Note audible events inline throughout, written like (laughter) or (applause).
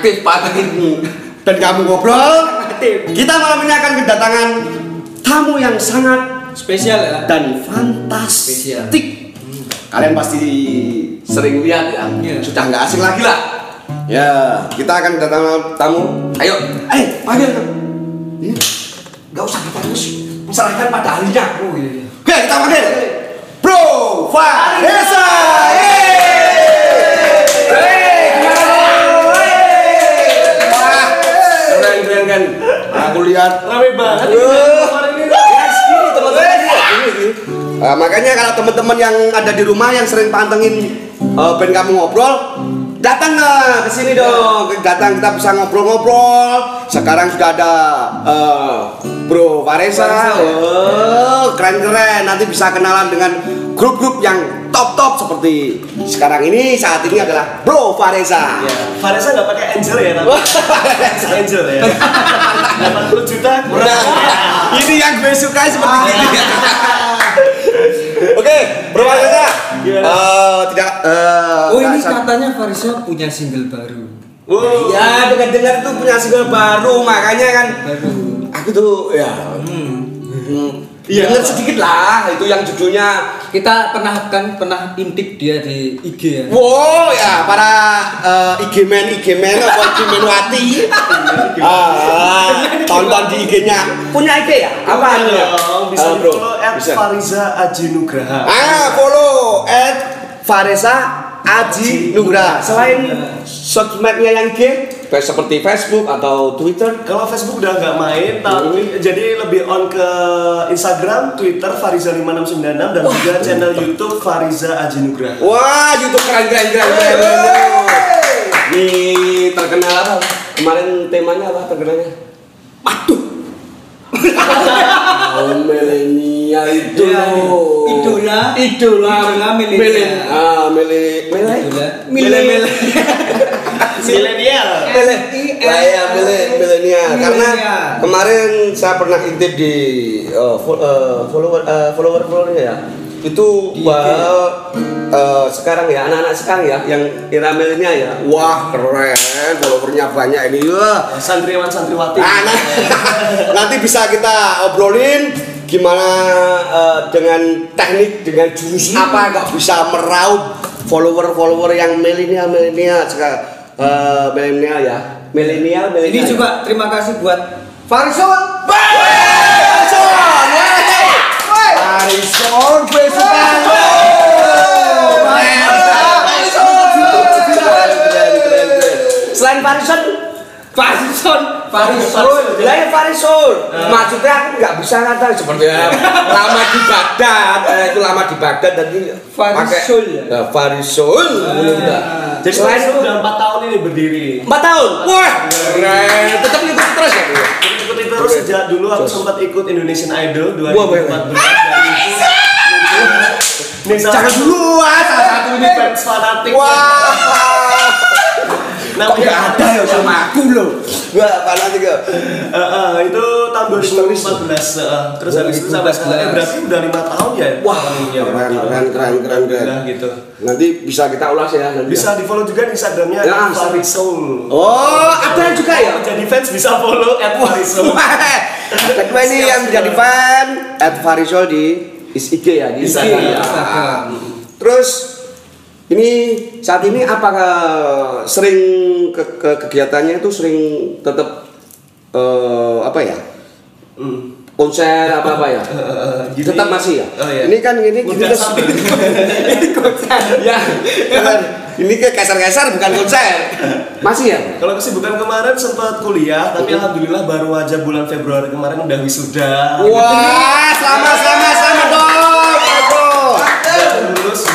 aktif pantengin dan kamu ngobrol. Kita malam ini akan kedatangan tamu yang sangat Spesial ya. dan fantastik. Kalian pasti sering lihat ya, Iya. sudah nggak asing lagi lah. Ya, kita akan kedatangan tamu. Ayo, eh, panggil. Ini nggak usah kita terus serahkan pada ahlinya. Oh iya. iya. Oke, kita panggil. Bro Vanessa. Yeay. Hey, kan. Aku lihat Rame banget. Uh, makanya kalau teman-teman yang ada di rumah yang sering pantengin uh, band kamu ngobrol, datang lah ke sini dong. Datang kita bisa ngobrol-ngobrol. Sekarang sudah ada uh, Bro Varesa. Varesa, ya. Oh, keren-keren. Nanti bisa kenalan dengan grup-grup yang top-top seperti sekarang ini saat ini adalah Bro Varesa. Ya, Vanessa nggak pakai angel ya tapi (laughs) angel ya. (laughs) 80 juta kurang. Nah, ini yang gue suka seperti ini. (laughs) Oke, Bro Vanessa. Gimana? Eh, tidak eh, Oh ini nggak sa- katanya Farisa punya single baru. Oh, Ya, dengar-dengar tuh punya single baru, makanya kan Baru. aku tuh ya Hmm. hmm, Iya. sedikit lah itu yang judulnya Kita pernah kan pernah intip dia di IG ya. Wow ya para uh, IG men IG men apa IG menwati (laughs) ah, tonton di IG-nya punya IG ya apa dong? Bisa Eh, di bro bisa Fariza Aji Nugraha. Ah, follow at Faresa Aji Nugra. Selain sosmednya yang kayak seperti Facebook atau Twitter. Kalau Facebook udah nggak main, tapi jadi lebih on ke Instagram, Twitter Fariza 5696 dan juga channel YouTube Fariza Aji Nugraha. Wah, YouTube keren keren keren keren. keren. Nih terkenal apa? Kemarin temanya apa terkenalnya? Waduh. (laughs) oh, milenial itu Iya, loh. idola. idola. Idola milenial. Milen- ah mile Idola. mile mile (laughs) Milenial. Ya mile milenial. Karena kemarin saya pernah intip di uh, fo- uh, follower uh, follower followernya ya. Itu bahwa uh, sekarang ya anak-anak sekarang ya yang era milenial ya. Wah keren followernya banyak ini. Wah. Santriwan santriwati. Nah, nah, (laughs) nanti bisa kita obrolin gimana eh, dengan teknik dengan jurus apa nggak bisa meraup follower-follower yang milenial milenial eh, milenial ya. Milenial milenial. Ini juga terima kasih buat Farison. Farison. Farison besukan lo. Selain Farison, Farison, Farison. Lah ya Farison. Maksudnya aku nggak bisa kata seperti lama di Baghdad, eh, itu lama di Baghdad dan ini Farisul ya? Nah, Farisul. Jadi Selain itu udah 4 tahun ini berdiri. empat tahun. Wah, keren. Tetap ngikut terus ya. Bu? Ikuti terus sejak dulu aku sempat ikut Indonesian Idol Wah, wah, 2014 Ini salah Jangan satu- dulu ah, salah satu ini ini. fans fanatik. Wah. Namanya nggak ada ya sama aku loh. Wah, mana tiga. Eh, eh, itu tahun 2014 eh, terus habis itu sampai sekarang eh, berarti udah lima tahun ya Wah, lima keren, keren, keren, keren, keren. Udah gitu Nanti bisa kita ulas ya nanti. bisa di follow juga di instagramnya Ya, at Farisoul Oh, ada juga ya? jadi fans bisa follow at Farisoul (laughs) Kedua ini yang menjadi fan at Farisol di IG ya di ya. Instagram. Terus ini saat ini apakah sering ke, ke kegiatannya itu sering tetap eh, apa ya Hmm. konser apa apa ya? (laughs) Jadi- tetap masih ya. oh iya Ini kan ini kita (laughs) ini konser ya. Kan, ini kayak geser-geser bukan konser. Masih ya? Kalau kesibukan kemarin sempat kuliah, tapi alhamdulillah baru aja bulan Februari kemarin udah wisuda. Wah, selamat selamat selamat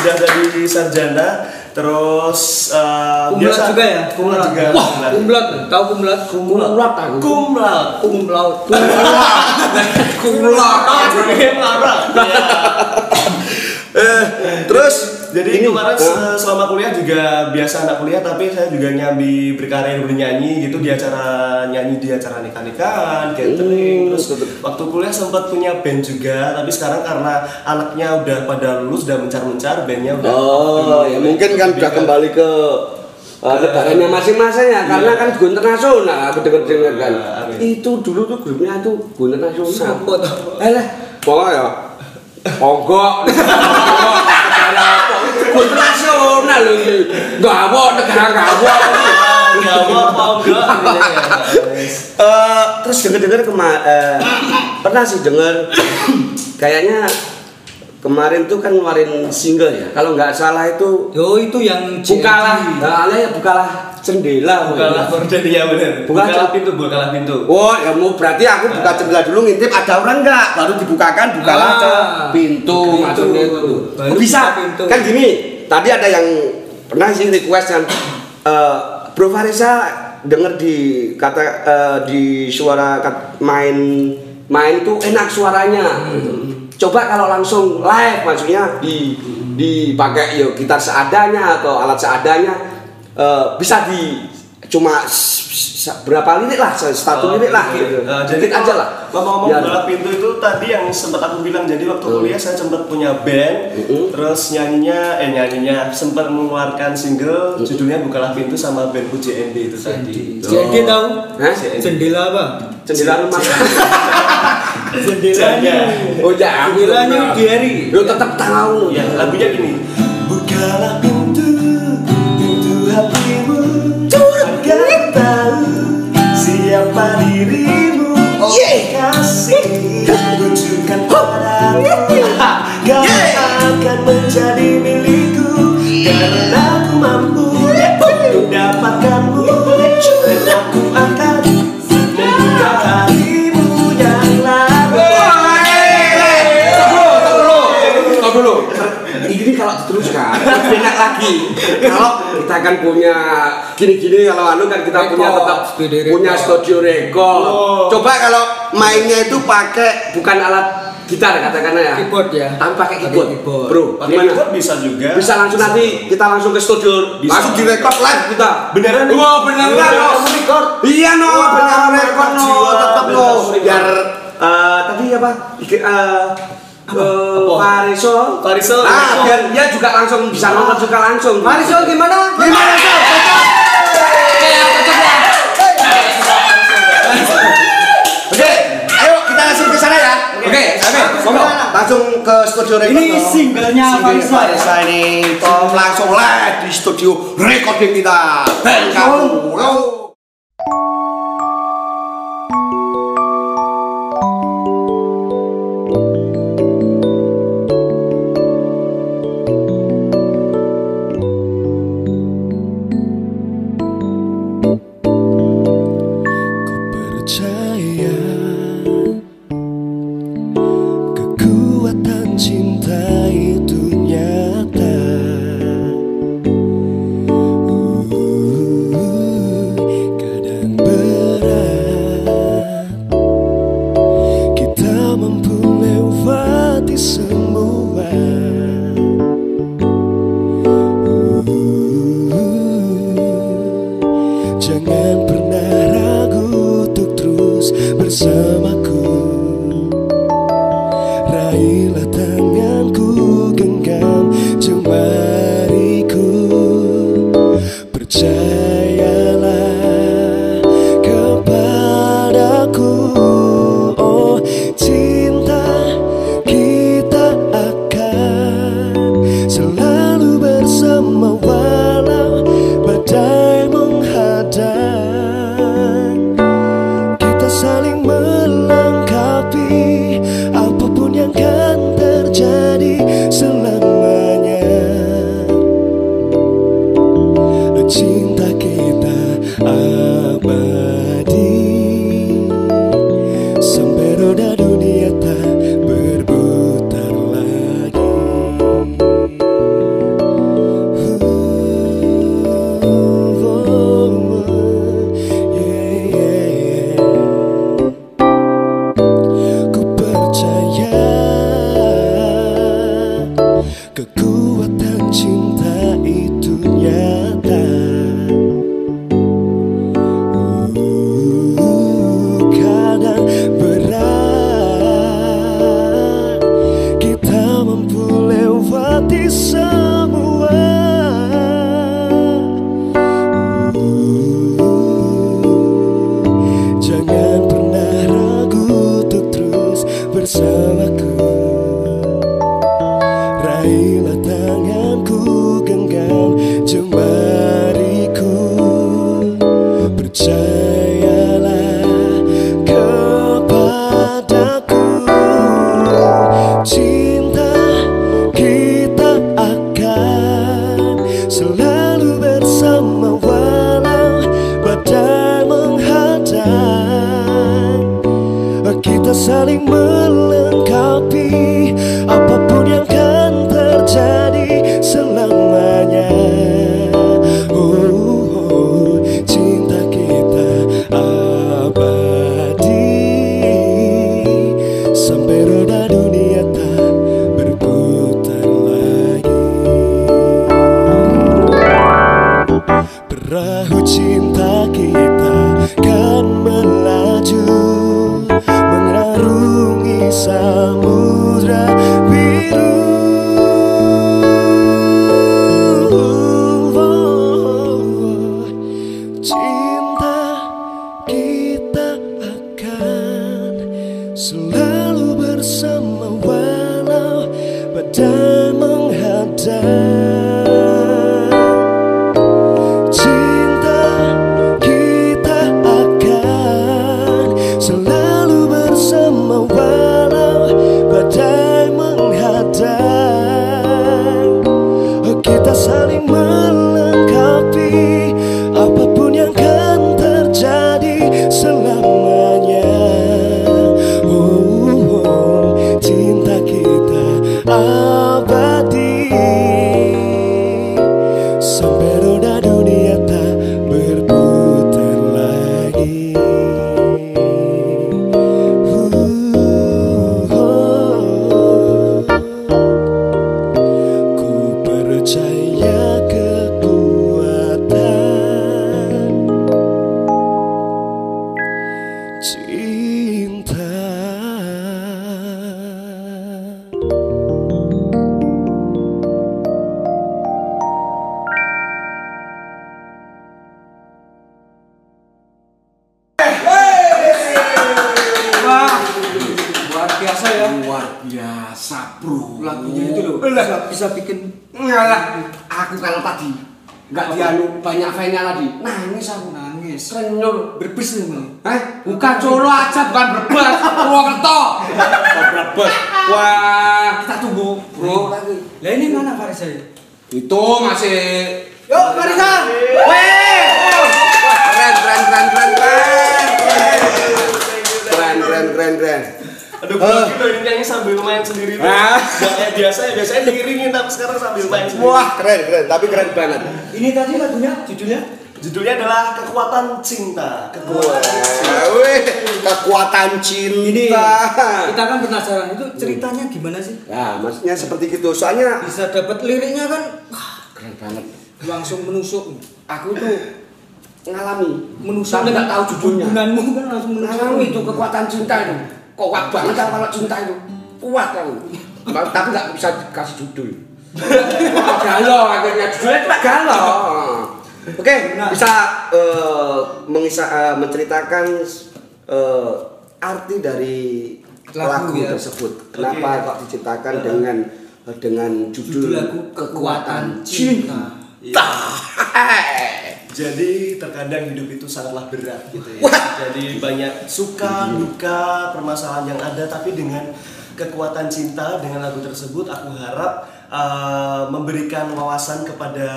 sudah dari sarjana Terus eh, Kumlat juga ya? Kumlat juga. Wah, kumlat. kumlat. Tahu kumlat? Kumlat. aku. Kumlat. Kumlaut. Kumlat. Kumlat. (laughs) (laughs) Iya. Eh, terus Jadi ini, kemarin se- selama kuliah juga biasa anak kuliah tapi saya juga nyambi berkarya bernyanyi gitu di acara nyanyi di acara nikah-nikahan, catering. Hmm, Terus betul. waktu kuliah sempat punya band juga, tapi sekarang karena anaknya udah pada lulus udah mencar-mencar, bandnya udah Oh, ya mungkin kan udah kembali ke uh, negaranya masing-masing ya, karena kan go internasional aku dengar-dengar kan. Iya, amin. Itu dulu tuh grupnya tuh go internasional. Sopot. Eh lah, pokoknya apa? Go internasional loh ini. Gawok, negara gawok. Enggak apa enggak. Eh, terus dengar-dengar kema eh, pernah sih dengar kayaknya kemarin tuh kan ngeluarin single ya. Kalau nggak salah itu Yo itu yang bukalah, nah, ya bukalah jendela. Bukalah gorden ya benar. Buka- Bukalah pintu, bukalah pintu. Oh, ya mau berarti aku buka jendela dulu ngintip ada orang nggak, baru dibukakan bukalah Ah, ke pintu, itu. Baru Oh, bisa pintu. kan gini. Tadi ada yang pernah sih request kan, eh, Bro Farisa denger di kata eh, di suara kat- main main tuh enak suaranya. Coba kalau langsung live maksudnya di dipakai ya gitar seadanya atau alat seadanya eh, bisa di cuma berapa lirik lah satu lirik lah gitu. Eh, jadi aja lah. Ngomong-ngomong Biar- bola pintu itu tadi yang sempat aku bilang. Jadi waktu Hmm. kuliah saya sempat punya band, terus nyanyinya eh nyanyinya sempat mengeluarkan single judulnya Bukalah Pintu sama band JND itu tadi. JND tahu? Hah? Jendela apa? Jendela rumah. Jendelanya. (laughs) Oh ya, aku Jendelanya di hari. Lu tetap tahu. Ya, lagunya gini. Bukalah pintu tahu siapa dirimu. Oh kasih, tunjukkan padaku Kau akan menjadi milikku kan punya gini-gini kalau anu kan kita punya Record, tetap studio punya studio record. Oh. Coba kalau mainnya itu pakai bukan alat gitar katakanlah ya. Keyboard ya. Tapi pakai keyboard. keyboard. Bro, Pakai gimana? keyboard bisa juga Bisa langsung nanti kita langsung ke studio, Bisa. langsung direkod live kita. Beneran nih? Wah, beneran Beneran no. kamu record? Iya no, Wah, beneran record no, tetap no. beneran. Biar eh, tadi apa? Ike- eh, Farisol. Farisol, Ah, dia juga langsung bisa nonton juga langsung. Marisol gimana? Gimana Sol? Oke, ayo kita langsung ke sana ya. Oke, oke. Langsung ke studio record. Ini singlenya Single Farisol. Farisol ini tolong langsung live di studio recording kita. Band kamu. Bukan Brebes, Purwokerto. Brebes. Wah, kita tunggu, bro. Lagi. Lah ini mana Farisa ya? Itu masih. Yuk, Farisa. Weh! Keren, keren, keren, keren, keren. Keren, keren, keren, keren. Aduh, uh. ini nyanyi sambil main sendiri tuh. Ah. Nggak kayak biasa ya, biasanya diiringin tapi sekarang sambil main sendiri. Wah, keren, keren, tapi keren banget. Ini tadi lagunya judulnya Judulnya adalah Kekuatan Cinta. Kekuatan Cinta. Weh, kekuatan ini cinta. kita kan penasaran itu ceritanya gimana sih? Nah, maksudnya seperti gitu. Soalnya Bisa dapat liriknya kan wah, keren banget. langsung menusuk. Aku tuh ngalami Menusuk tapi nggak tahu judulnya. Hubunganmu kan langsung menusuk. Ngalami itu kekuatan cinta itu. Kuat banget kan kalau cinta itu. Kuat aku. tapi nggak bisa kasih judul. (laughs) Galau akhirnya judulnya cuma galau. Oke, Nah. bisa eh, mengisa- eh, menceritakan eh, arti dari Lagu, lagu, ya. tersebut. Kenapa Oke. kok diciptakan dengan dengan Judul judul, lagu Kekuatan Cinta. Jadi terkadang hidup itu sangatlah berat gitu ya. Jadi banyak suka, duka, permasalahan yang ada tapi dengan kekuatan cinta dengan lagu tersebut aku harap uh, memberikan wawasan kepada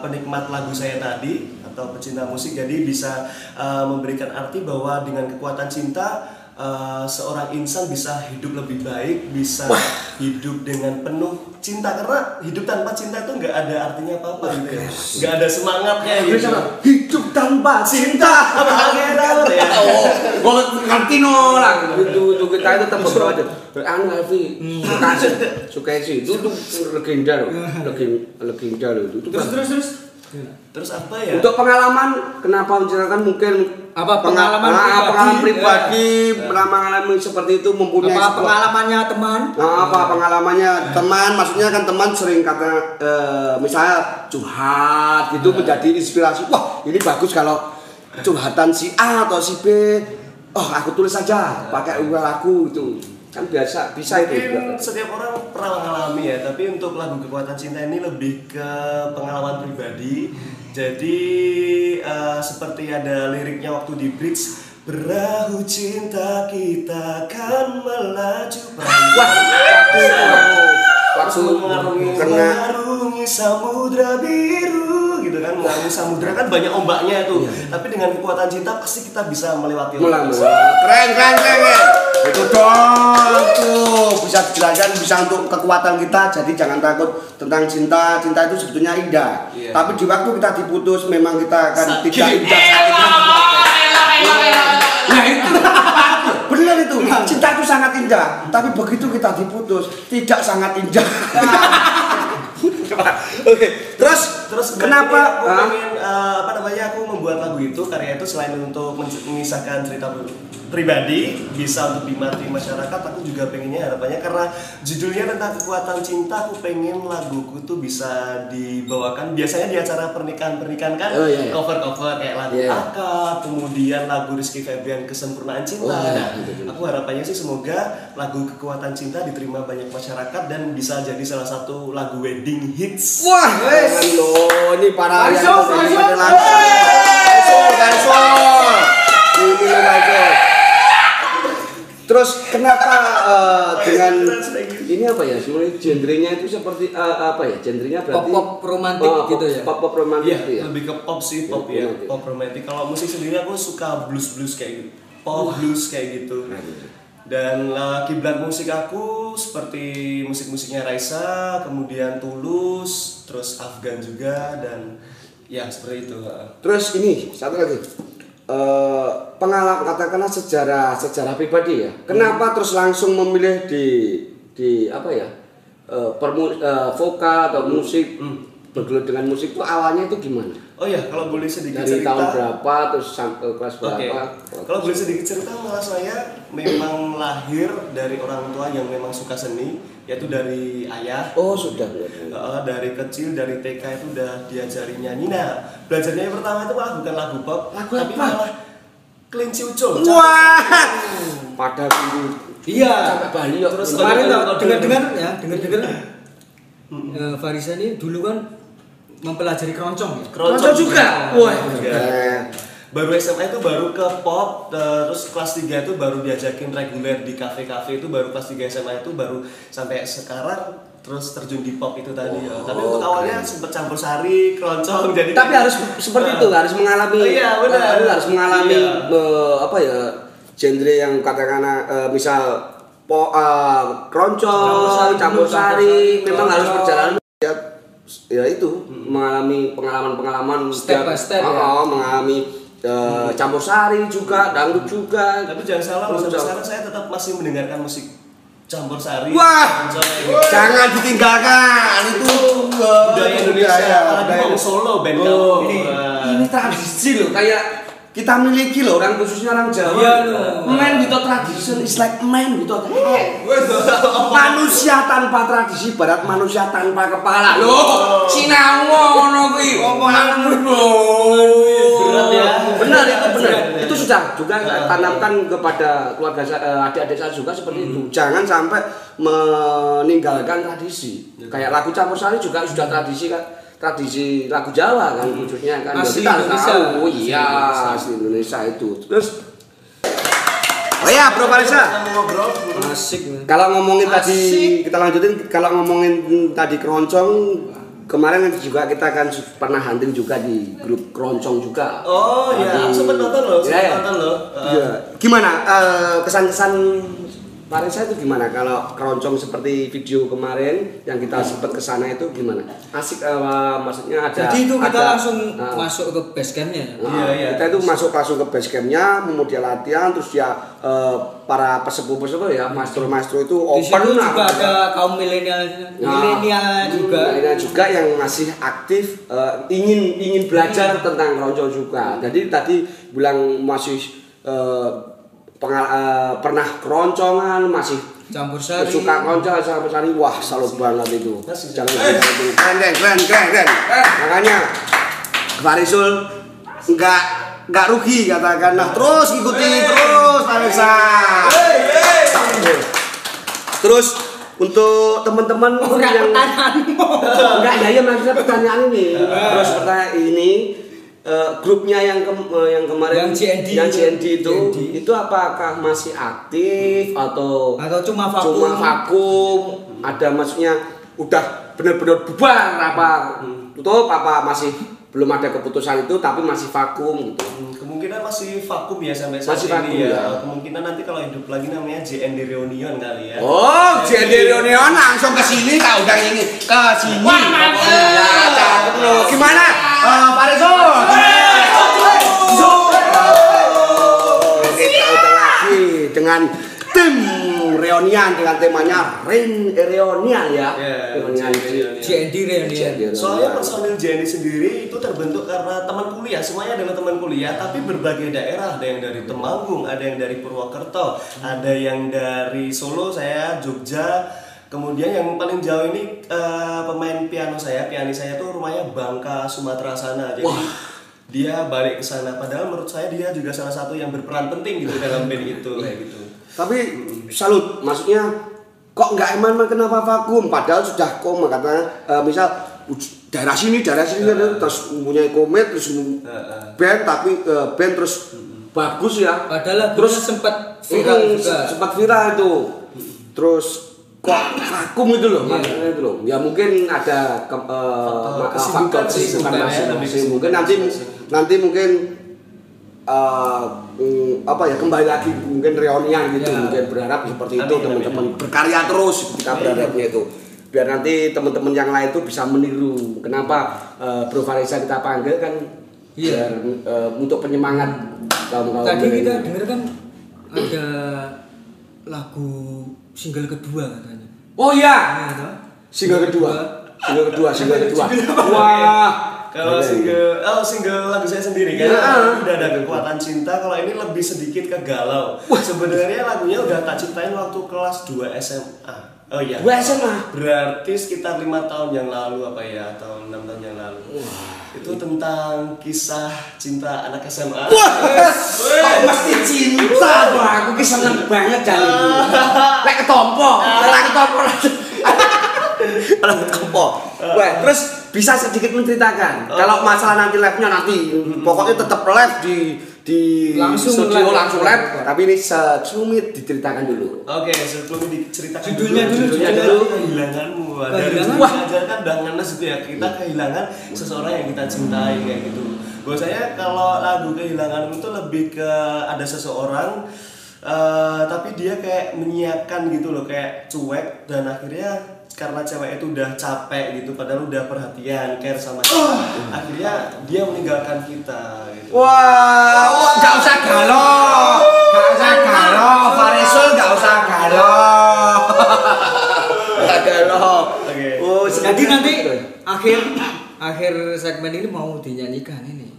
penikmat lagu saya tadi atau pecinta musik. Jadi bisa uh, memberikan arti bahwa dengan kekuatan cinta uh, seorang insan bisa hidup lebih baik, bisa hidup dengan penuh cinta. Karena hidup tanpa cinta itu nggak ada artinya apa-apa gitu ya. Nggak ada semangatnya gitu. hidup tanpa cinta Pangeran ya. oh gua ngerti no lah. Itu itu kita itu tetap bro aja anu Alfi suka sih. Suka sih. Itu tuh legenda loh. Legenda legenda loh. Itu Terus terus terus. Terus apa ya? untuk pengalaman kenapa menceritakan? Mungkin Apa penga- pengalaman ah, pribadi? pengalaman pribadi pernah mengalami seperti itu mempunyai Apa sebuah- pengalamannya teman? Nah, apa pengalamannya? Teman maksudnya kan teman sering kata eh, misalnya curhat gitu menjadi inspirasi. Wah ini bagus kalau curhatan si A atau si B. Oh aku tulis saja pakai uang aku itu kan biasa bisa itu Mungkin setiap orang pernah mengalami ya, tapi untuk lagu Kekuatan Cinta ini lebih ke pengalaman pribadi. Jadi eh, seperti ada liriknya waktu di bridge Perahu cinta kita kan melaju perahu wah waktu waktu mengarungi, samudra biru kan mengalami samudra kan banyak ombaknya tuh tapi dengan kekuatan cinta pasti kita bisa melewati ombak. Keren, keren, keren, keren. Itu dong tuh bisa dijelaskan bisa untuk kekuatan kita. Jadi jangan takut tentang cinta. Cinta itu sebetulnya indah. Iya. Tapi di waktu kita diputus memang kita akan Sakit. tidak indah. Nah itu benar itu cinta itu sangat indah tapi begitu kita diputus tidak sangat indah oke terus Terus kenapa? aku pengen eh, apa namanya aku membuat lagu itu karya itu selain untuk men- mengisahkan cerita pribadi bisa untuk dimengerti masyarakat aku juga pengennya harapannya karena judulnya tentang kekuatan cinta aku pengen laguku tuh bisa dibawakan biasanya di acara pernikahan pernikahan kan Oh, iya, iya. cover cover kayak lagu akad kemudian lagu Rizky Febian kesempurnaan cinta. Oh, iya, Nah, iya, iya. aku harapannya sih semoga lagu kekuatan cinta diterima banyak masyarakat dan bisa jadi salah satu lagu wedding hits. Wah, loh, ini para yang Langsung. Ini masuk. Terus kenapa eh, dengan ini apa ya? Sebenarnya genrenya itu seperti eh, apa ya? Genrenya berarti Pop-pop romantik Oh, gitu ya? Pop-pop romantik Iya, gitu ya. lebih ke pop sih, pop ya, romantis. pop romantis. Kalau musik sendiri aku suka blues blues kayak gitu, pop blues kayak gitu. Dan uh, kiblat musik aku seperti musik-musiknya Raisa, kemudian Tulus, terus Afgan juga dan ya seperti itu. uh. Terus ini satu lagi. Eh, pengalaman katakanlah sejarah sejarah pribadi ya. Kenapa terus langsung memilih di di apa ya? eh, permu, eh, vokal atau musik bergelut dengan musik itu awalnya itu gimana? Oh ya, kalau boleh sedikit Dari cerita. tahun berapa terus sampai kelas berapa? kalau boleh sedikit cerita malah saya memang lahir dari orang tua yang memang suka seni, yaitu dari ayah. Oh sudah. Uh, dari kecil dari TK itu udah diajari nyanyi. Nah, belajarnya yang pertama itu malah bukan lagu pop, Lagu tapi apa? malah kelinci ucul. Wah, pada dulu. Iya. Sampai Bali. Terus Kemarin kalau- dengar-dengar ya, dengar-dengar. eh, Farisa ini dulu kan mempelajari keroncong ya. Keroncong juga? Wah, Juga. keren. Baru SMA itu baru ke pop, terus kelas 3 itu baru diajakin reguler di kafe-kafe itu baru kelas 3 SMA itu baru sampai sekarang terus terjun di pop itu tadi ya. Tapi untuk awalnya sempet campur sari, keroncong (laughs) jadi Tapi harus seperti itu, harus mengalami. Oh, iya, benar. harus, harus mengalami Iya. eh, apa ya? Genre yang katakanlah eh, misal po, eh, keroncong, Campur sari, memang harus keroncong. perjalanan ya, ya itu mengalami pengalaman-pengalaman Step by step, oh, ya. oh, mengalami eh, campur sari juga, dangdut juga. Tapi jangan salah, sampai sekarang saya tetap masih mendengarkan musik campur sari. Wah! Jangan ditinggalkan itu eh, budaya Indonesia, apalagi Hong Solo band Oh, ini, ini tradisi loh kayak kita miliki loh orang khususnya orang Jawa. Iya, loh. Man without tradition is like without head. manusia tanpa tradisi barat manusia tanpa kepala. Loh, sinau ngono kuwi omonganmu ya. Benar itu benar. Ya. Itu sudah juga saya tanamkan kepada keluarga eh, adik-adik saya juga seperti itu. Jangan sampai meninggalkan tradisi. Kayak lagu campur sari juga sudah tradisi kan tradisi lagu Jawa kan khususnya kan Asli kita harus Indonesia. tahu iya asli Indonesia itu terus oh ya Bro ngobrol. Asik. kalau ngomongin tadi Asik. kita lanjutin kalau ngomongin tadi keroncong kemarin juga kita kan pernah hunting juga di grup keroncong juga Oh iya, aku sempet nonton loh, Iya, iya. nonton loh. Iya. Gimana eh, kesan-kesan Farisa itu gimana kalau keroncong seperti video kemarin yang kita sempat ke sana itu gimana? Asik eh, maksudnya ada Jadi itu kita ada- langsung Nah, masuk ke base campnya. nah, Iya, iya. Kita itu masuk langsung ke base campnya, kemudian latihan, terus ya eh, para pesepuh-pesepuh ya, maestro-maestro itu Di situ open lah. juga ada kaum milenial, Nah, milenial juga. milenial juga yang masih aktif eh, ingin ingin belajar tentang keroncong juga. Jadi tadi bilang masih eh, pengal- eh, pernah keroncongan, masih Campur sari. suka keroncong sama sari. Wah, salut banget itu. Jangan itu. Keren, keren, keren, keren, keren. Makanya Farisul nggak nggak rugi katakan. Nah, terus ikuti terus Farisa. Terus untuk teman-teman yang Enggak, ya, ya maksudnya pertanyaan ini. Terus pertanyaan ini eh, grupnya yang kem- eh, yang kemarin Yang GND yang itu. GND itu GND. itu apakah masih aktif atau Atau cuma vakum. cuma vakum? Ada maksudnya udah benar-benar bubar apa tutup apa masih belum ada keputusan itu tapi masih vakum gitu. Hmm, kemungkinan masih vakum ya sampai saat Masih ini vakum, ya. ya. Kemungkinan nanti kalau hidup lagi namanya JND Reunion kali ya. Oh, jadi reunion langsung ke sini kau udah ini ke sini. Wah, mantap. Ya. Gimana? Eh, Pak Rezo. Kita udah lagi dengan tim reunian dengan temanya Ren Reunian ya. Ya, Reunian. JND reunion. Soalnya personil JND sendiri itu terbentuk karena teman kuliah, semuanya adalah teman kuliah, tapi berbagai daerah, ada yang dari Temanggung, ada yang dari Purwokerto, ada yang dari Solo, saya Jogja, kemudian yang paling jauh ini eh, pemain piano saya, pianis saya tuh rumahnya Bangka, Sumatera sana, jadi dia balik ke sana. Padahal menurut saya dia juga salah satu yang berperan penting gitu dalam band itu, kayak gitu. Tapi salut, maksudnya kok nggak eman kenapa vakum? Padahal sudah koma katanya eh, misal daerah sini, daerah sini terus mempunyai komit terus mem- Heeh. band tapi eh, band terus bagus ya. Padahal terus sempat viral juga. sempat viral itu. Terus kok vakum itu loh, maksudnya itu loh. Ya mungkin ada ke, kesibukan faktor sih kesibukan Mungkin nanti nanti mungkin mm, apa ya kembali lagi mungkin reunian gitu. Ya. mungkin berharap seperti itu Amin, teman-teman. amin. berkarya terus ketika berharapnya itu. Biar nanti teman-teman yang lain itu bisa meniru. Kenapa eh, Bro Farisa kita panggil kan? Iya. biar eh, untuk penyemangat kaum kaum Tadi kita dengar kan ada lagu single kedua katanya. oh iya toh? single kedua single kedua single kedua wah Kalau single, oh single lagu saya sendiri kan, Ya. udah ada kekuatan cinta. Kalau ini lebih sedikit ke galau. Sebenarnya lagunya udah tak ciptain waktu kelas 2 SMA. Oh iya. Dua SMA? Berarti sekitar lima tahun yang lalu apa ya atau enam tahun yang lalu. Itu tentang kisah cinta anak SMA. Wah, kok mesti cinta tuh aku ki seneng banget jane. (laughs) Lek ketompo, lek ketompo. (laughs) Lek ketompo. Wah, terus bisa sedikit menceritakan kalau masalah nanti live-nya nanti pokoknya tetap live di di Langsung studio live. langsung live tapi ini secumit diceritakan dulu. Oke, sebelum diceritakan Judulnya dulu, judulnya dulu dulu. kehilanganmu. Dari Kehilangan? Wah, kan udah ngenes itu ya. Kita kehilangan seseorang yang kita cintai kayak gitu. Buat saya kalau lagu kehilanganmu itu lebih ke ada seseorang eh, tapi dia kayak menyiapkan gitu loh, kayak cuek dan akhirnya karena cewek itu udah capek gitu padahal udah perhatian care sama kita akhirnya dia meninggalkan kita gitu Wah, wah, nggak usah galau, nggak usah galau, Farisul nggak usah galau, nggak galau. Oke. Oh, Jadi nanti akhir akhir segmen ini mau dinyanyikan ini.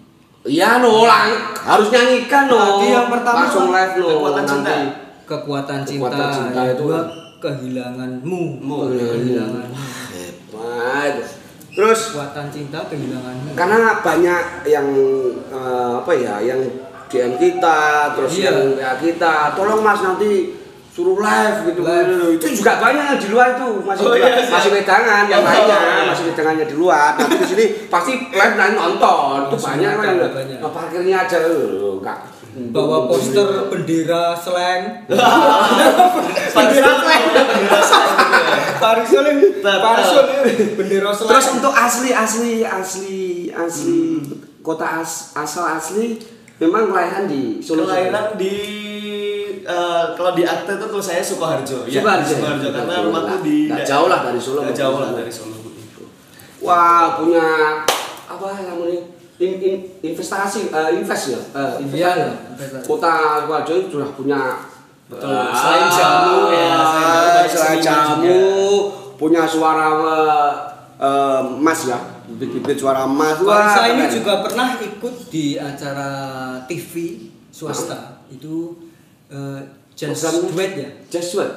Iya no, lang, harus nyanyikan no. Tadi yang pertama langsung live no. Kekuatan cinta. nanti. Kekuatan cinta, Kekuatan cinta yang itu kan. Kehilanganmu. Mu. Kehilanganmu. Hebat. Terus Kekuatan cinta, kehilanganmu. karena banyak yang eh, apa ya, yang DM kita, terus Iya. yang WA kita, tolong mas nanti suruh live gitu. Live. Itu juga banyak yang di luar itu masih Oh, iya, iya. masih wedangan yang Oh, lainnya, iya. masih wedangannya di luar. Tapi di sini pasti live nanti nonton. Itu banyak kan. banyak. Nah, parkirnya aja loh, Kak. Bawa poster (laughs) bendera slang. bendera slang ya. Parisul ini, bendera slang. Terus untuk asli asli asli asli kota as, asal asli memang kelahiran di Solo. Kelahiran di eh, kalau di akte itu tulis saya Sukoharjo. Ya, Sukoharjo. Sukoharjo karena rumahku di Nggak jauh lah dari Solo. Nggak jauh lah dari Solo. Wah punya apa namanya in, in, investasi eh, invest ya Iya, investasi. iya, investasi. Kota itu sudah punya Betul. Selain jamu ya, selain jamu Ah, banyak selain seniman jamu juga. punya suara eh, emas ya bibit-bibit suara emas Wah, ini keren. juga pernah ikut di acara TV swasta. Itu eh, Just Duet ya. Just Duet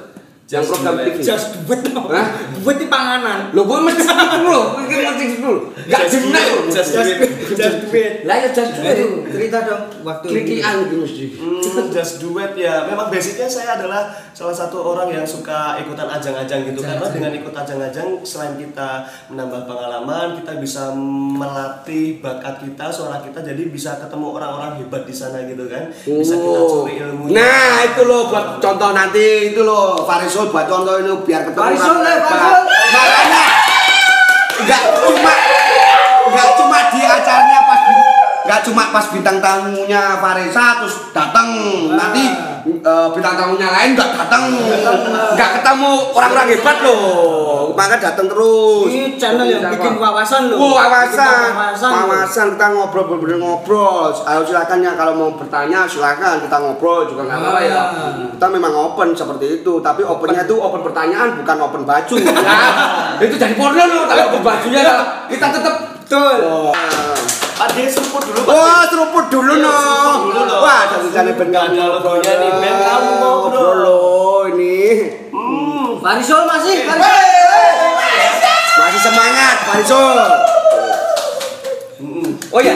yang program. TV Just Duet. Hah? Duet di panganan. Lo gue mesti gitu lo, gue gitu lo. Gak jenak Just Duet. Just Duet. Lah ya just duet. cerita dong waktu Klikian gitu. Hmm, just duet ya. Memang basicnya saya adalah salah satu orang yang suka ikutan ajang-ajang gitu. Karena dengan ikut ajang-ajang selain kita menambah pengalaman, kita bisa melatih bakat kita, suara kita jadi bisa ketemu orang-orang hebat di sana gitu kan. Bisa kita Oh. curi ilmu. Nah itu lo buat contoh nanti itu lo Farisol buat contoh ini biar ketemu Farisol, orang eh, hebat. Farisol. Makanya nggak cuma nggak cuma di acaranya nggak cuma pas bintang tamunya Faresa terus datang nanti eh, bintang tamunya lain nggak datang nggak ketemu orang-orang hebat loh maka datang terus Ini channel yang bikin wawasan loh. Oh, wawasan. Wawasan. Wawasan kita ngobrol bener-bener ngobrol. Ayo silakan ya kalau mau bertanya silakan kita ngobrol juga nggak apa-apa ya. Ah. Kita memang open seperti itu, tapi opennya itu open pertanyaan bukan open baju. ya. (laughs) itu jadi porno loh kalau open bajunya kita tetap Betul. Oh. Pak D seruput dulu Pak Wah, seruput dulu Iya, no. seruput dulu. Wah, dari sana ben ada logonya nih, Ben kamu mau ngobrol loh ini. Hmm. Farisol masih. Masih semangat, Farisol. Mm-mm. Oh ya.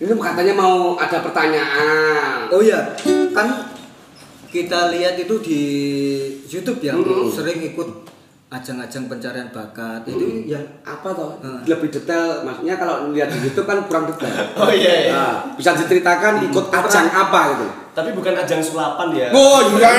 Ini katanya mau ada pertanyaan. Oh iya, kan kita lihat itu di YouTube ya, sering ikut ajang-ajang pencarian bakat. Itu yang apa toh Hmm. lebih detail maksudnya kalau lihat di YouTube kan kurang detail (laughs) Oh iya iya. Nah, bisa diceritakan ikut ajang apa gitu Tapi bukan ajang sulapan ya. oh iya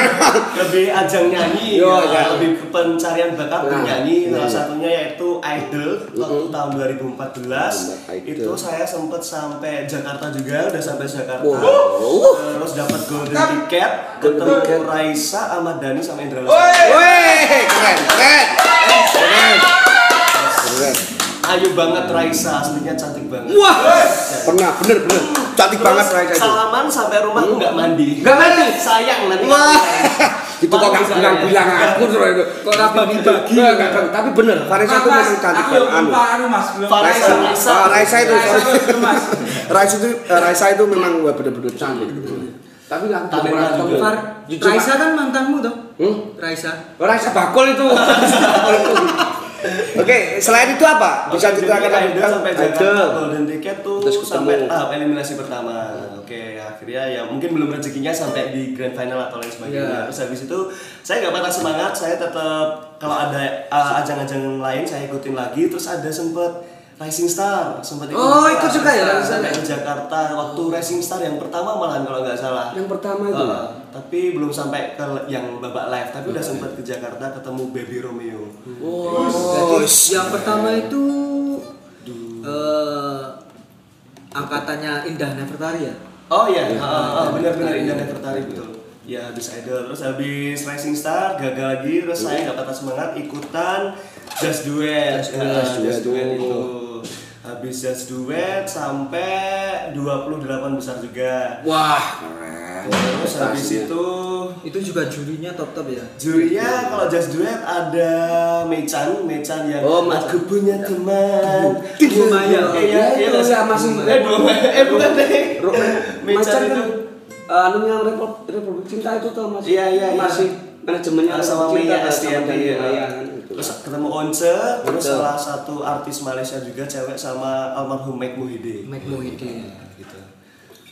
lebih ajang nyanyi Yo, ya, iya. lebih ke pencarian bakat Nah, bernyanyi iya. salah satunya yaitu Idol waktu Mm-mm. tahun 2014 Idol. itu saya sempat sampai Jakarta juga udah sampai Jakarta Wow. terus dapat golden ticket Golden ketemu ticket. Raisa Ahmad Dhani sama Indra Lesmana. Wih, keren keren keren keren ayo banget Raisa. Aslinya cantik banget. Wah! Pernah bener bener. Cantik Terus banget Raisa itu. salaman sampai rumah nggak mandi. Nggak mandi? sayang nanti wah! (laughs) itu kok saya. bilang bilang aku terus itu. Kok rapi nggak. tapi bener. Farisa itu memang cantik Aku banget. anu. mas, belum. Raisa, Raisa. Ah, Raisa itu Raisa itu, Mas. Raisa itu eh, Raisa itu memang bener-bener cantik tapi nggak ketemu. juga. Far, Jujur, Raisa kan mantanmu toh? Hmm? Raisa. Raisa bakul itu. (laughs) Oke, selain itu apa? Bisa Oke, ceritakan lagi Idol sampai Idol. Golden Ticket tuh Terus ketemu. sampai tahap eliminasi pertama. Oke, akhirnya ya mungkin belum rezekinya sampai di grand final atau lain sebagainya. Iya. Terus habis itu saya nggak patah semangat, saya tetap kalau ada uh, ajang-ajang lain saya ikutin lagi. Terus ada sempet Rising Star, sempat Oh, ikut juga ya, Rising Star Jakarta waktu Rising Star yang pertama malahan kalau nggak salah. Yang pertama itu. Uh, tapi belum sampai ke yang babak live, tapi udah sempat ke Jakarta ketemu Baby Romeo. Oh, Jadi yang pertama itu eh angkatannya Indah Nefertari ya. Oh iya, ah, benar-benar Indah Nefertari betul. Ya habis idol, terus habis Rising Star gagal lagi, terus saya nggak patah semangat ikutan Just Duet, Just Ah, Duet, Just Just Duet. Duet itu. Habis Just Duet sampai 28 besar juga. Wah, keren. Terus habis itu Itu juga jurinya top-top ya. jurinya kalau Just Duet ada Mechan, Mechan yang Oh, aku punya teman. Dua Maya. Iya, iya, Itu nggak sih? ya, masih- Eh, dua Maya. Eh, bukan deh. Mechan Macan itu. Kan eh, anu yang Republik, Republik Cinta itu tuh masih Iya, iya, iya. masih manajemennya Ah, sama Cinta, Maya Maya, ya. Kan. Terus ketemu Once, terus salah satu artis Malaysia juga cewek sama almarhum Mike Mohede. Mike Mohede. Gitu.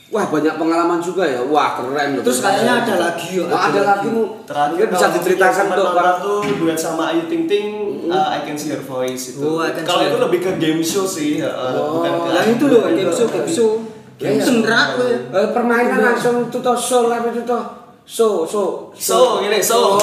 Wah, banyak pengalaman juga ya. Wah, keren loh. Terus kayaknya ada lagi yuk. Oh, ada lagi mu. Terakhir bisa diceritakan tuh nonton para tuh duet sama Ayu Ting Ting, uh, I Can See Your Voice itu. Oh, Kalau itu lebih ke game show sih, uh, Oh. bukan ke Yang itu loh, game show, game show. Iya, iya. Sendrak gue. Eh, permainan langsung show lah itu toh. So, so, So, gini, so. (laughs)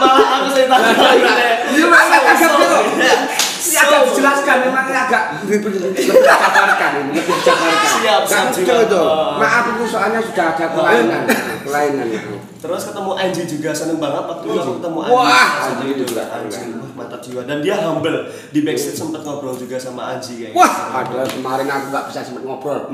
Malah aku tanya gini. Iya, Mas, agak agak So, gitu. Ini agak dijelaskan memang ini agak lebih dijabarkan ini, (laughs) lebih dijabarkan. Siap, siap, siap. itu. Oh. Maaf itu soalnya sudah ada kelainan, kelainan itu. Terus ketemu Anji juga seneng banget waktu itu ketemu Anji. Wah, Anji juga Anji, mantap jiwa dan dia humble di backstage sempet ngobrol juga sama Anji kayaknya. Wah, padahal kemarin aku nggak bisa sempat ngobrol.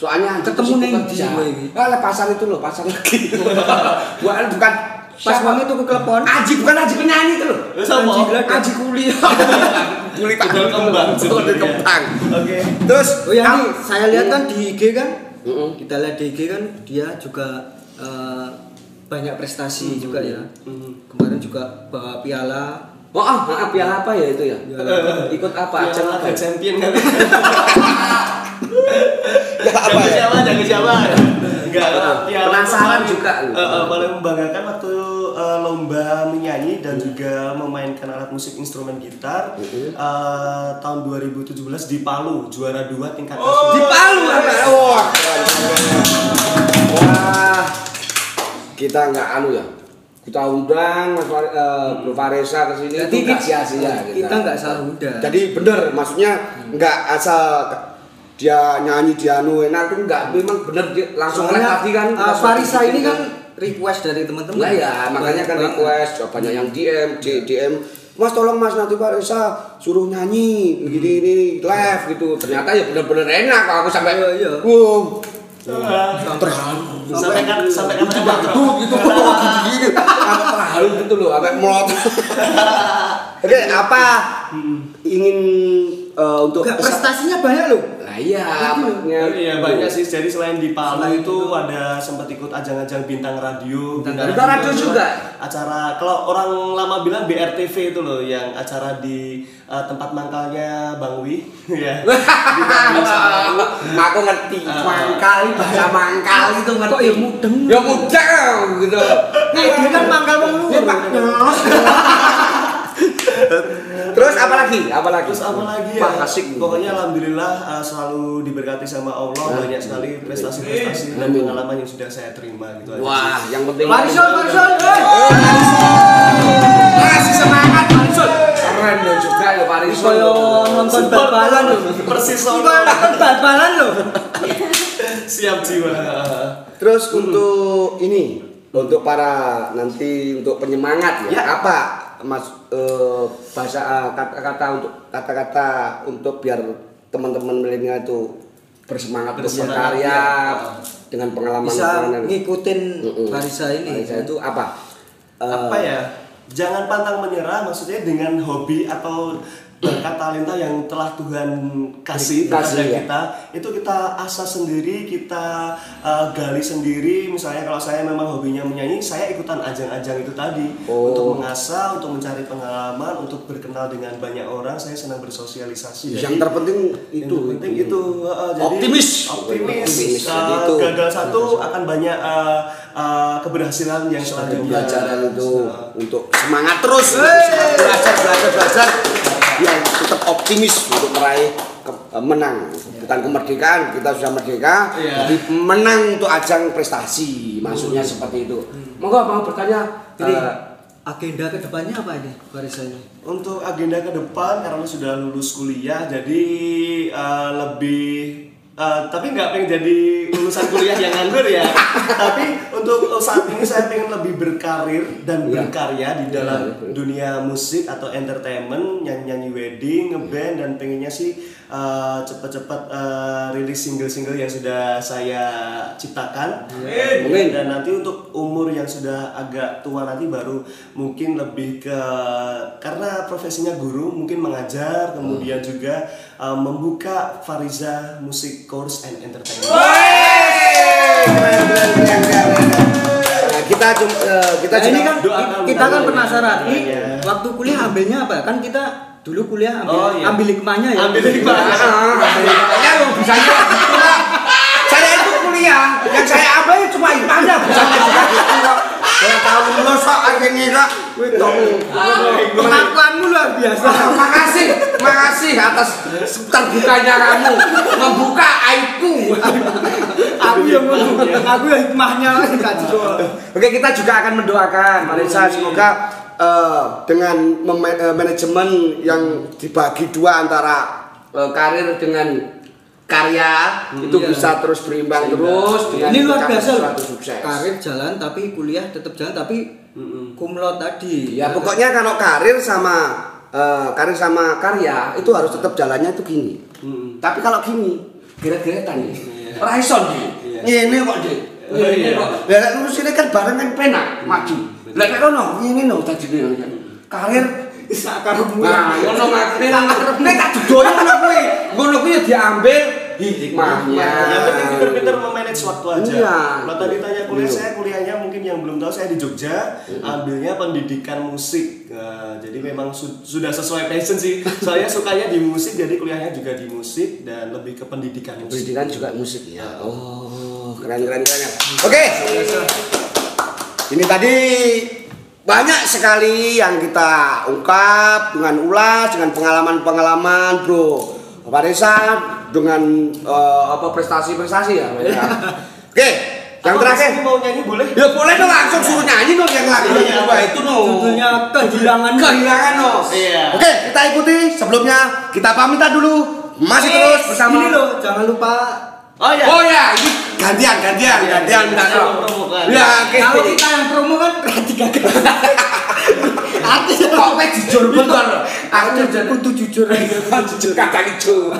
Soalnya Anji Ketemu neng di gue ini. Ah, lah, pasar itu loh, pasar lagi. (laughs) Bukan bukan Pas siapa? wangi tuh ke klepon. Aji bukan Aji penyanyi itu loh. Terus apa? Anji bilang, Aji kuliah. Kulit Kulit kembang. Kulit kembang. Oke. Terus Oh yang kamu- ini saya lihat kan di IG kan, kita lihat di IG kan dia juga eh, banyak prestasi juga ya. Mhm. Kemarin juga bawa piala. Oh, ah, ah, piala apa ya itu ya? (laughs) Ikut apa? Ajang apa? champion kan? (laughs) Ya apa Jaga ya? siapa? Jaga siapa? Enggak, piala penasaran juga. eh, eh, paling membanggakan waktu lomba menyanyi dan juga memainkan alat musik instrumen gitar eh, tahun 2017 di Palu juara dua tingkat nasional. Di Palu apa? Wah. Wah. Kita nggak anu ya. kita undang Mas Far- eh, Bro Faresa ke sini itu nggak sia-sia kita nggak salah undang. Jadi bener, maksudnya nggak asal dia nyanyi dia anu enak tuh nggak memang bener dia langsung Soalnya kan uh, Farisa seperti ini itu. kan request dari teman-teman. Lah ya, makanya kan Banyak request, banyak yang DM, D- DM, Mas tolong Mas nanti Pak Reza suruh nyanyi begini ini live gitu. Ternyata ya bener-bener enak kalau aku sampai Iya, iya. wow, terharu sampai kan sampai kan gitu, gini, sampai terharu gitu loh, sampai melot. (laughs) Oke, apa ingin eh, untuk prestasinya banyak loh. Iya, makanya Iya banyak sih. Jadi selain di Palu Selain itu itu. ada sempat ikut ajang-ajang bintang radio. Bintang Bintang radio juga? Acara kalau orang lama bilang BRTV itu loh yang acara di eh, tempat mangkalnya Bang Wi (laughs) ya. Radio (laughs) aku ngerti Ah. mangkal bahasa mangkal itu ngerti Kok ya mudeng? ya mudeng gitu Nah, dia kan mangkal. Ya, Pak. (laughs) terus apa lagi? Apa lagi? Terus apa lagi ya? Asik Pokoknya alhamdulillah eh, selalu diberkati sama Allah. Banyak sekali prestasi-prestasi dan pengalaman yang sudah saya terima gitu aja. wah yang penting Marison, eh. masih semangat Marison keren ya juga ya Marison Kaya nonton bal-balan loh. Persis nonton bal-balan loh. Siap jiwa. terus untuk ini untuk para nanti untuk penyemangat ya, Ya. apa mas eh, bahasa eh, kata-kata untuk kata-kata untuk biar teman-teman milenial itu bersemangat untuk berkarya ya. dengan pengalaman Bisa pengalaman. ngikutin Mm-mm. Farisa ini. Farisa itu apa Eh, apa ya jangan pantang menyerah maksudnya dengan hobi atau bakat talenta yang telah Tuhan kasih kepada ya. kita itu kita asah sendiri kita uh, gali sendiri. Misalnya kalau saya memang hobinya menyanyi saya ikutan ajang-ajang itu tadi. Oh. untuk mengasah untuk mencari pengalaman untuk berkenal dengan banyak orang saya senang bersosialisasi. Yang terpenting yang itu penting itu, uh, jadi Optimis. optimis, Optimis, Uh, jadi itu. gagal satu akan banyak uh, uh, keberhasilan yang selanjutnya pembelajaran itu Uh, untuk semangat terus. Semangat belajar belajar belajar yang tetap optimis untuk meraih ke- eh, menang. Bukan kemerdekaan kita sudah merdeka Iya. tapi menang untuk ajang prestasi maksudnya seperti itu. Monggo mau bertanya Jadi eh, agenda ke depannya apa ini Farisa ini? Untuk agenda ke depan karena sudah lulus kuliah jadi uh, lebih uh, tapi nggak pengen jadi lulusan kuliah yang nganggur ya. (laughs) tapi untuk saat ini saya pengen lebih berkarir dan Iya. berkarya di dalam Iya, iya. dunia musik atau entertainment nyanyi-nyanyi wedding, ngeband dan pengennya sih uh, cepet-cepet uh, rilis single-single yang sudah saya ciptakan. Amin. Dan nanti untuk umur yang sudah agak tua nanti baru mungkin lebih ke karena profesinya guru mungkin mengajar kemudian juga uh, membuka Fariza Music Course and Entertainment. keren, keren, keren, keren. Kita cum- eh, kita Nah, ini kan doakan kita kan penasaran. Ini Iya. waktu kuliah ambilnya apa? Kan kita dulu kuliah ambil Oh, iya. ambil hikmahnya ya. Ambil hikmahnya. Ya gitu lah. Saya itu kuliah, yang saya apa ya cuma hikmahnya bisanya (laughs) kok. Saya tahu lo sok akhirnya kak. Wih dong. Pengakuanmu luar biasa. Makasih, makasih atas terbukanya kamu membuka aibku. aku yang aku yang hikmahnya jelas. Oke kita juga akan mendoakan Marisa semoga eh, dengan eh, manajemen yang dibagi dua antara eh, karir dengan karya itu Iya. bisa terus berimbang terus dengan Ini luar biasa suatu sukses. Karir jalan tapi kuliah tetap jalan tapi kumlot tadi. Ya pokoknya kalau karir sama eh, karir sama karya itu harus tetap jalannya itu gini. Tapi kalau gini kira-kira tadi ora iso nih. Ini kok Dik. Oh, Ini iya. kok. Lah nek lurus ini kan bareng kan penak maju. Lah nek kono ini no tadi karir Sakarmu. Nah, ngono ngakune lah ngarepne tak dudoyo ngono kuwi. Ngono kuwi ya diambil hikmahnya. Yang penting pinter-pinter memanage waktu aja. Iya. Kalau tadi tanya kuliah Iya. saya kuliahnya mungkin yang belum tahu saya di Jogja ambilnya pendidikan musik. Nah, jadi memang su- sudah sesuai passion sih. Saya sukanya di musik jadi kuliahnya juga di musik dan lebih ke pendidikan musik. Pendidikan juga musik ya. Oh, keren keren keren. Oke. Ini tadi banyak sekali yang kita ungkap dengan ulas dengan pengalaman-pengalaman, Bro. Bapak Reza dengan eh, apa prestasi-prestasi ya. Pak Reza. Oke, Yang Apa, terakhir. Mau nyanyi boleh? Ya boleh dong langsung suruh nyanyi dong yang lagu Iya, kedua itu no. Judulnya kehilangan. Kehilangan no. Iya. Oke, kita ikuti. Sebelumnya kita pamitan dulu. Masih terus bersama. Ini loh, jangan lupa Oh ya. Oh ya, ini gantian, gantian, Iya, gantian minta. Ya. Kalau kita yang promo kan berarti gagal. (laughs) Artis Kok pe jujur bener. Aku jujur. Kudu jujur aja. (laughs) Jujur kagak jujur.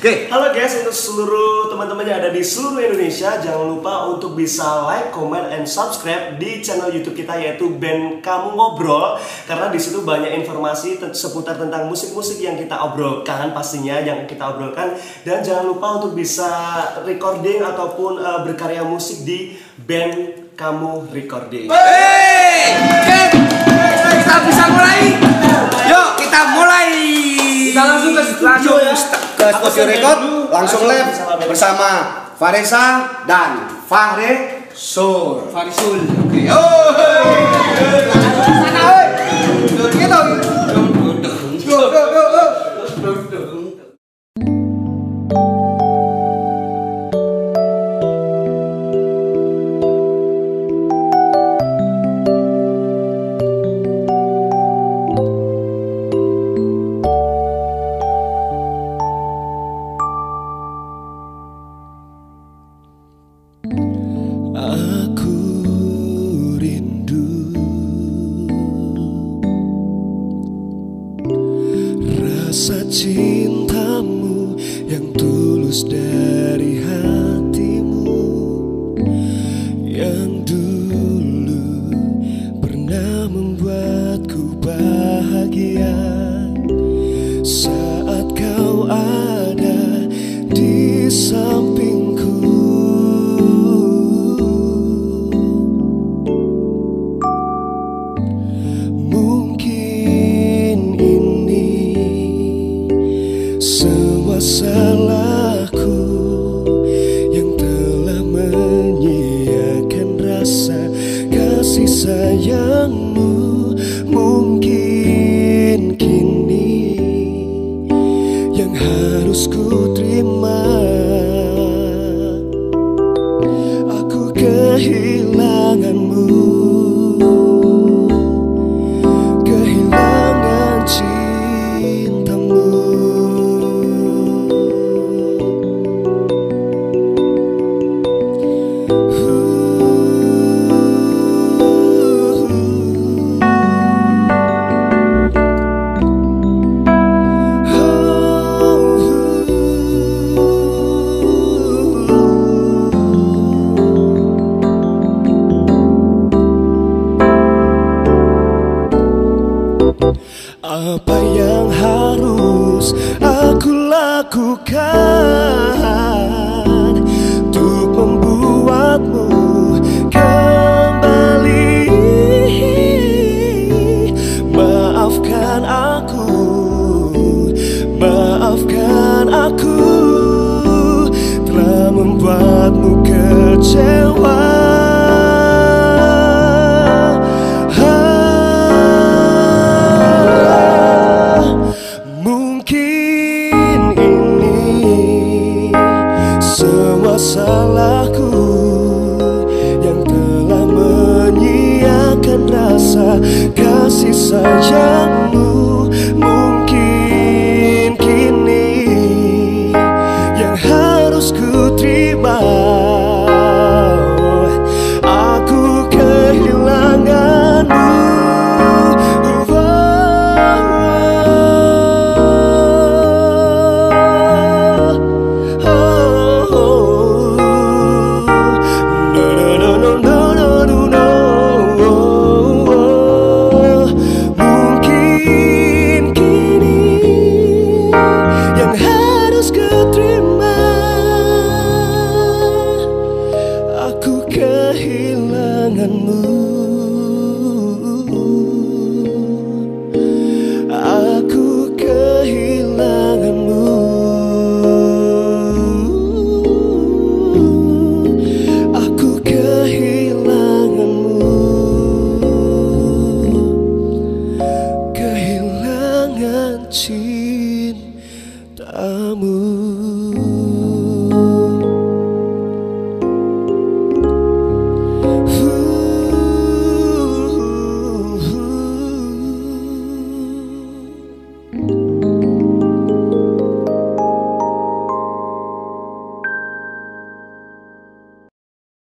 Oke. Halo guys, untuk seluruh teman-teman yang ada di seluruh Indonesia, jangan lupa untuk bisa like, comment, and subscribe di channel YouTube kita yaitu Band Kamu Ngobrol karena di situ banyak informasi te- seputar tentang musik-musik yang kita obrolkan pastinya yang kita obrolkan dan jangan lupa untuk bisa recording ataupun eh, berkarya musik di Band Kamu Recording. Hey, oke. Kita bisa mulai. Yuk, kita mulai. Kita langsung ke studio Langsung ya. Ke studio record, langsung live bersama Faresa dan Fahre Sur. Farisul. Yo. Sana, oi.